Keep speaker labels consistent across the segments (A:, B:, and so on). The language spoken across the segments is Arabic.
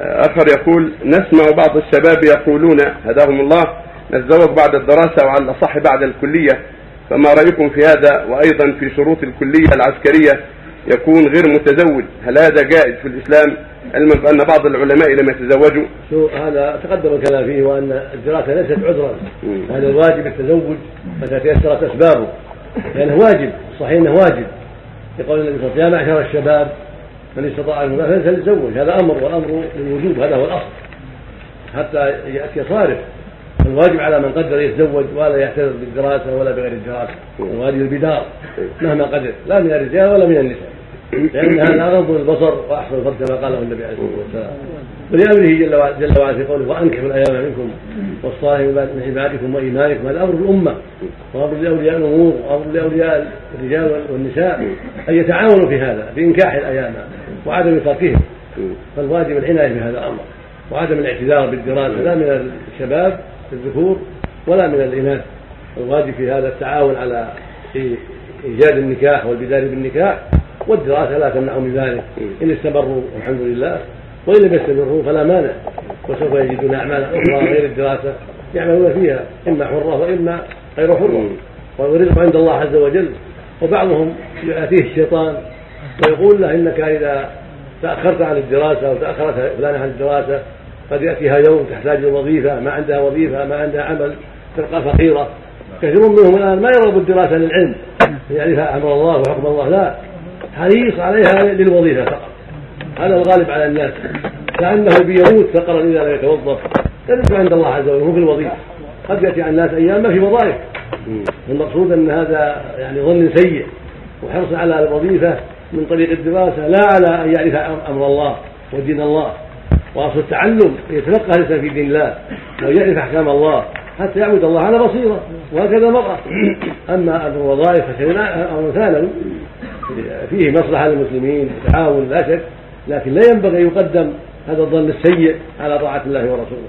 A: آخر يقول نسمع بعض الشباب يقولون هداهم الله نتزوج بعد الدراسة وعلى الأصح بعد الكلية؟ فما رأيكم في هذا؟ وأيضا في شروط الكلية العسكرية يكون غير متزوج. هل هذا جائز في الإسلام؟ علما بأن بعض العلماء لم يتزوجوا.
B: شو هذا تقدم الكلام فيه وأن الدراسة ليست عذرا. هذا الواجب التزوج متى تيسرت أسبابه. لأنه واجب صحيح أنه واجب. يقول النبي صلى الله عليه وسلم يا معشر الشباب من استطاع منكم فليتزوج. هذا أمر والأمر للوجوب هذا هو الأصل. حتى يأتي صارف. الواجب على من قدر يتزوج ولا يعتذر بالدراسة ولا بغير الدراسة. الواجب البدار مهما قدر. لا من الرجال ولا من النساء. لأن هذا اغض البصر وأحسن الفرد كما قاله النبي عليه الصلاة والسلام. ولأمره جل وعلا في قوله وأنكحوا الأيام منكم والصالحين من عبادكم وإيمانكم. هذا أمر الأمة. وأمر لأولياء الأمور وأمر لأولياء الرجال والنساء أن يتعاونوا في هذا في إنكاح الأيام. وعدم تركهم فالواجب العناية بهذا الأمر. وعدم الاعتذار بالدراسه لا من الشباب الذكور ولا من الإناث. الواجب في هذا التعاون على إيجاد النكاح والبدايه بالنكاح والدراسة لا تمنع من ذلك. إن استمروا والحمد لله. وإن لم يستمروا فلا مانع. وسوف يجدون اعمالا أخرى غير الدراسة يعملون فيها إما حرة وإما غير حرة. والرزق عند الله عز وجل. وبعضهم ياتيه الشيطان ويقول له إنك إذا تأخرت عن الدراسة أو تأخرت فلان عن الدراسة قد يأتيها يوم تحتاج الوظيفه ما عندها وظيفة ما عندها عمل تبقى فقيرة. كثير منهم الآن ما يرغب الدراسة للعلم. يعرف أمر الله وحكم الله لا. حريص عليها للوظيفة فقط. هذا الغالب على الناس. كأنه بيموت فقرا اذا لم يتوظف. كذلك عند الله عز وجل مو في الوظيفة. قد يأتي على الناس أيام ما في وظائف. المقصود أن هذا يعني ظن سيء. وحرص على الوظيفة من طريق الدراسة لا على أن يعرف أمر الله ودين الله وأصل التعلم يتلقى الانسان في دين الله ويعرف أحكام الله حتى يعبد الله على بصيرة وهكذا المرأة. أما الوظائف أمر ثانوي فيه مصلحة للمسلمين تعاون لا شك لكن لا ينبغي أن يقدم هذا الظن السيء على طاعة الله ورسوله.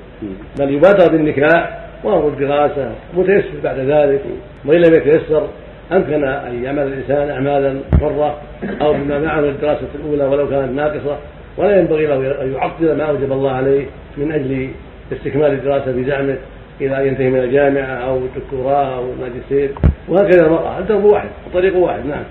B: بل يبادر بالنكاح وأمر الدراسة متيسر بعد ذلك وإن لم يتيسر أمكن أن يعمل الإنسان أعمالا حره أو بما معه الدراسة الأولى ولو كانت ناقصة ولا ينبغي له أن يعطل ما أوجب الله عليه من أجل استكمال الدراسة بزعمه إلى أن ينتهي من الجامعة أو الدكتوراه أو الماجستير وهكذا المرأة الدرب واحد الطريق واحد نعم.